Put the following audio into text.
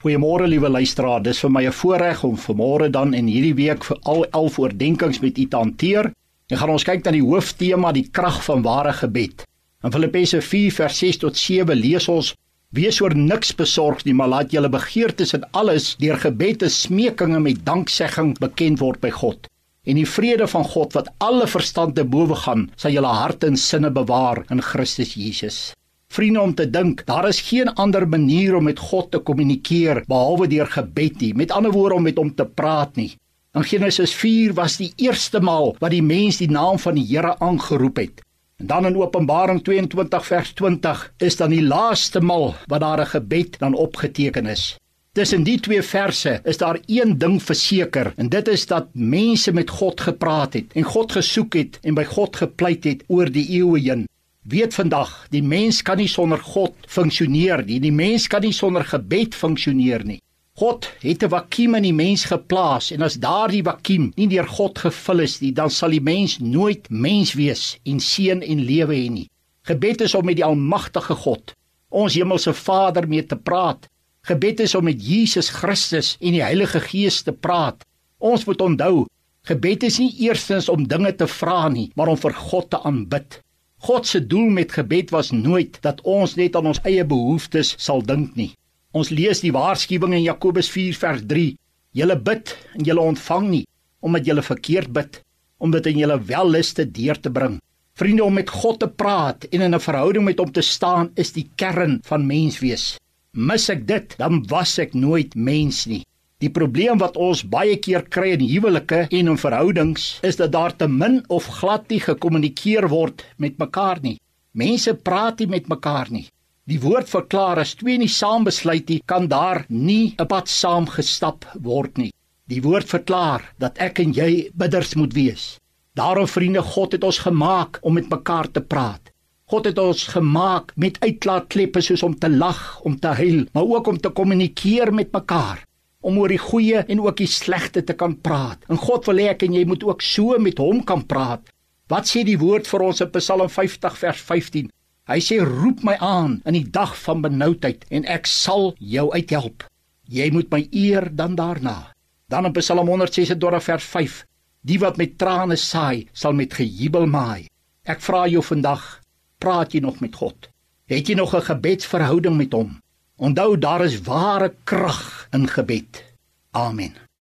Goeiemôre liewe luisteraar. Dis vir my 'n voorreg om vanmôre dan en hierdie week vir al 11 oordeenkings met u te hanteer. En gaan ons kyk na die hooftema, die krag van ware gebed. In Filippense 4 vers 6 tot 7 lees ons: Wees oor niks besorg nie, maar laat julle begeertes in alles deur gebed en smekinge met danksegging bekend word by God. En die vrede van God wat alle verstand te bowe gaan, sal julle harte en sinne bewaar in Christus Jesus. Vriende om te dink, daar is geen ander manier om met God te kommunikeer behalwe deur gebed nie. Met ander woorde om met hom te praat nie. In Genesis 4 was die eerste maal wat die mens die naam van die Here aangeroep het. En dan in Openbaring 22 vers 20 is dan die laaste maal wat daar 'n gebed dan opgeteken is. Tussen die twee verse is daar een ding verseker en dit is dat mense met God gepraat het en God gesoek het en by God gepleit het oor die eeue heen. Weet vandag, die mens kan nie sonder God funksioneer nie. Die mens kan nie sonder gebed funksioneer nie. God het 'n vakuum in die mens geplaas en as daardie vakuum nie deur God gevul is nie, dan sal die mens nooit mens wees en seën en lewe hê nie. Gebed is om met die almagtige God, ons hemelse Vader mee te praat. Gebed is om met Jesus Christus en die Heilige Gees te praat. Ons moet onthou, gebed is nie eerstens om dinge te vra nie, maar om vir God te aanbid. God se doel met gebed was nooit dat ons net aan ons eie behoeftes sal dink nie. Ons lees die waarskuwing in Jakobus 4 vers 3: Julle bid en julle ontvang nie omdat julle verkeerd bid, om dit in julle welluste deur te bring. Vriende, om met God te praat en in 'n verhouding met hom te staan is die kern van menswees. Mis ek dit, dan was ek nooit mens nie. Die probleem wat ons baie keer kry in huwelike en in verhoudings is dat daar te min of glad nie gekommunikeer word met mekaar nie. Mense praat nie met mekaar nie. Die woord verklaar as twee nie saam besluit nie, kan daar nie 'n pad saam gestap word nie. Die woord verklaar dat ek en jy bidders moet wees. Daarom vriende, God het ons gemaak om met mekaar te praat. God het ons gemaak met uitlaatkleppe soos om te lag, om te huil, maar ook om te kommunikeer met mekaar om oor die goeie en ook die slegte te kan praat. En God wil hê ek en jy moet ook so met hom kan praat. Wat sê die woord vir ons in Psalm 50 vers 15? Hy sê roep my aan in die dag van benoudheid en ek sal jou uithelp. Jy moet my eer dan daarna. Dan in Psalm 126 vers 5: Die wat met trane saai, sal met gejubel maai. Ek vra jou vandag, praat jy nog met God? Het jy nog 'n gebedsverhouding met hom? Onthou daar is ware krag in gebed. Amen.